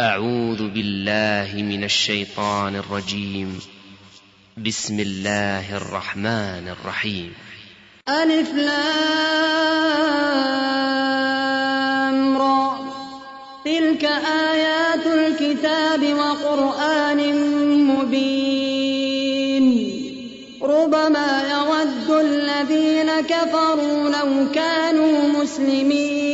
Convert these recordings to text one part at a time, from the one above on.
أعوذ بالله من الشيطان الرجيم. بسم الله الرحمن الرحيم. ألف لام را. تلك آيات الكتاب وقرآن مبين. ربما يود الذين كفروا لو كانوا مسلمين.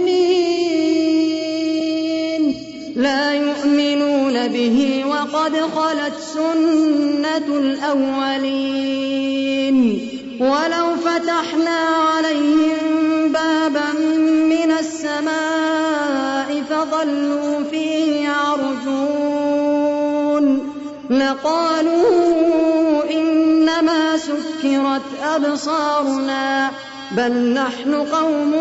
وقد خلت سنة الأولين. ولو فتحنا عليهم بابا من السماء فظلوا فيه يعرجون. لقالوا إنما سكرت أبصارنا بل نحن قوم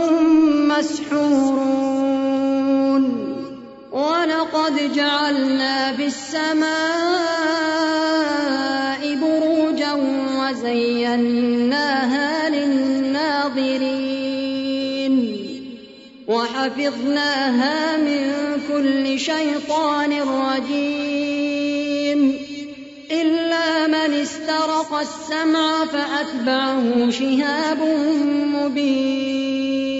مسحورون. ولقد جعلنا في السماء بروجا وزيناها للناظرين. وحفظناها من كل شيطان رجيم. إلا من استرق السمع فأتبعه شهاب مبين.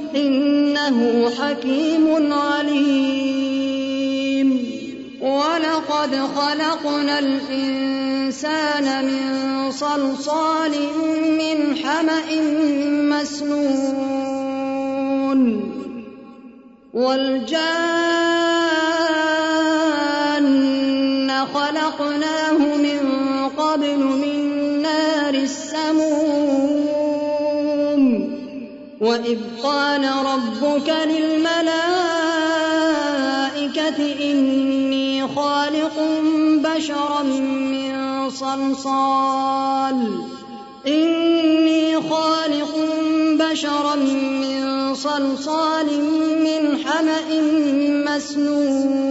إنه حكيم عليم. ولقد خلقنا الإنسان من صلصال من حمأ مسنون. والجان خلقناه وإذ قال ربك للملائكة إني خالق بشرا من صلصال. إني خالق بشرا من صلصال من حمأ مسنون.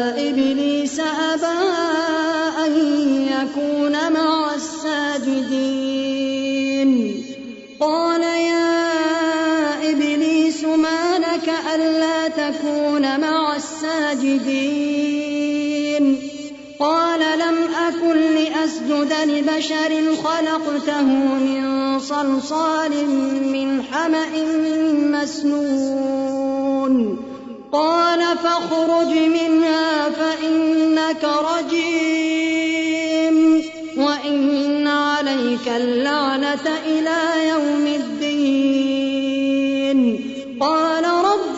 تكون مع الساجدين. قال لم أكن لأسجد لبشر خلقته من صلصال من حمأ مسنون. قال فاخرج منها فإنك رجيم. وإن عليك اللعنة إلى يوم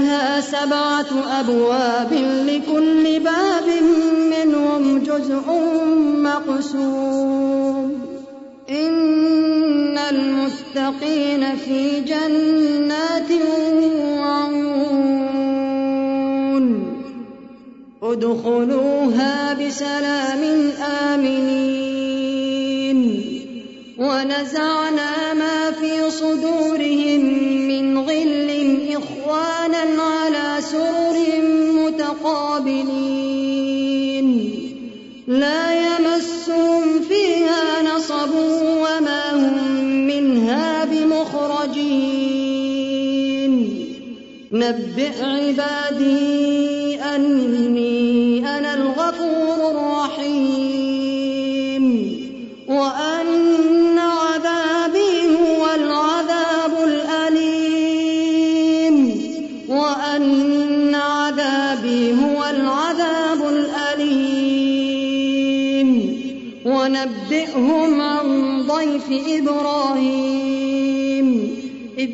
لها سبعة أبواب لكل باب منهم جزء مقسوم. إن المتقين في جنات وعيون. ادخلوها بسلام آمنين. ونزعنا ما في صدورهم من غل إخوانا نبئ عبادي أني أنا الغفور الرحيم وأن عذابي هو العذاب الأليم وأن عذابي هو العذاب الأليم ونبئهم عن ضيف إبراهيم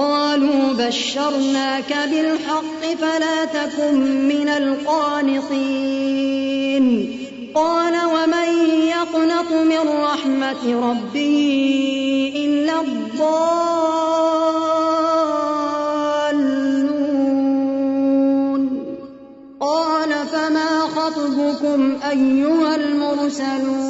قالوا بشرناك بالحق فلا تكن من القانطين. قال ومن يقنط من رحمة ربه إلا الضالون. قال فما خطبكم أيها المرسلون؟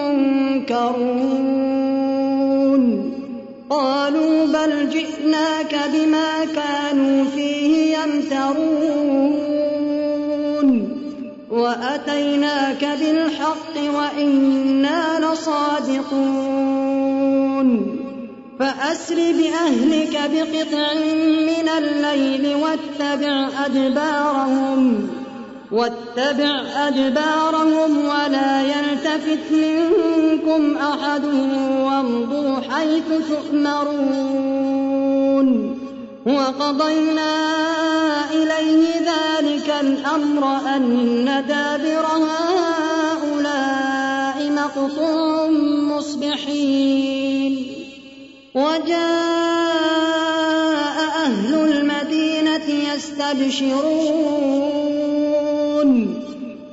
منكرون قالوا بل جئناك بما كانوا يمترون. وأتيناك بالحق وإنا لصادقون. فأسر بأهلك بقطع من الليل واتبع أدبارهم. واتبع أدبارهم يلتفت منكم أحد وامضوا حيث تؤمرون. وقضينا إليه ذلك الأمر أن دابر هؤلاء مقطوع مصبحين. وجاء أهل المدينة يستبشرون.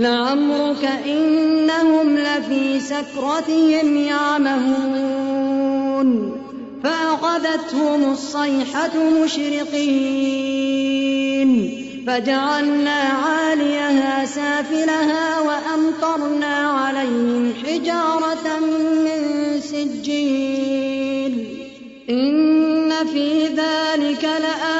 لعمرك إنهم لفي سكرتهم يعمهون. فأخذتهم الصيحة مشرقين. فجعلنا عاليها سافلها وأمطرنا عليهم حجارة من سجيل. إن في ذلك لآيات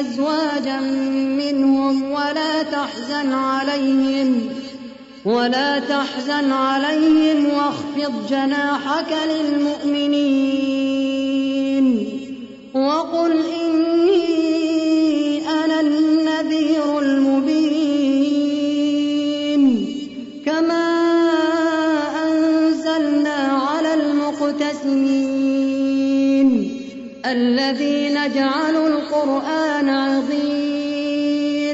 أزواجا منهم ولا تحزن عليهم ولا تحزن عليهم واخفض جناحك للمؤمنين. وقل إني أنا النذير المبين. كما أنزلنا على المقتسمين الذين جعلوا القرآن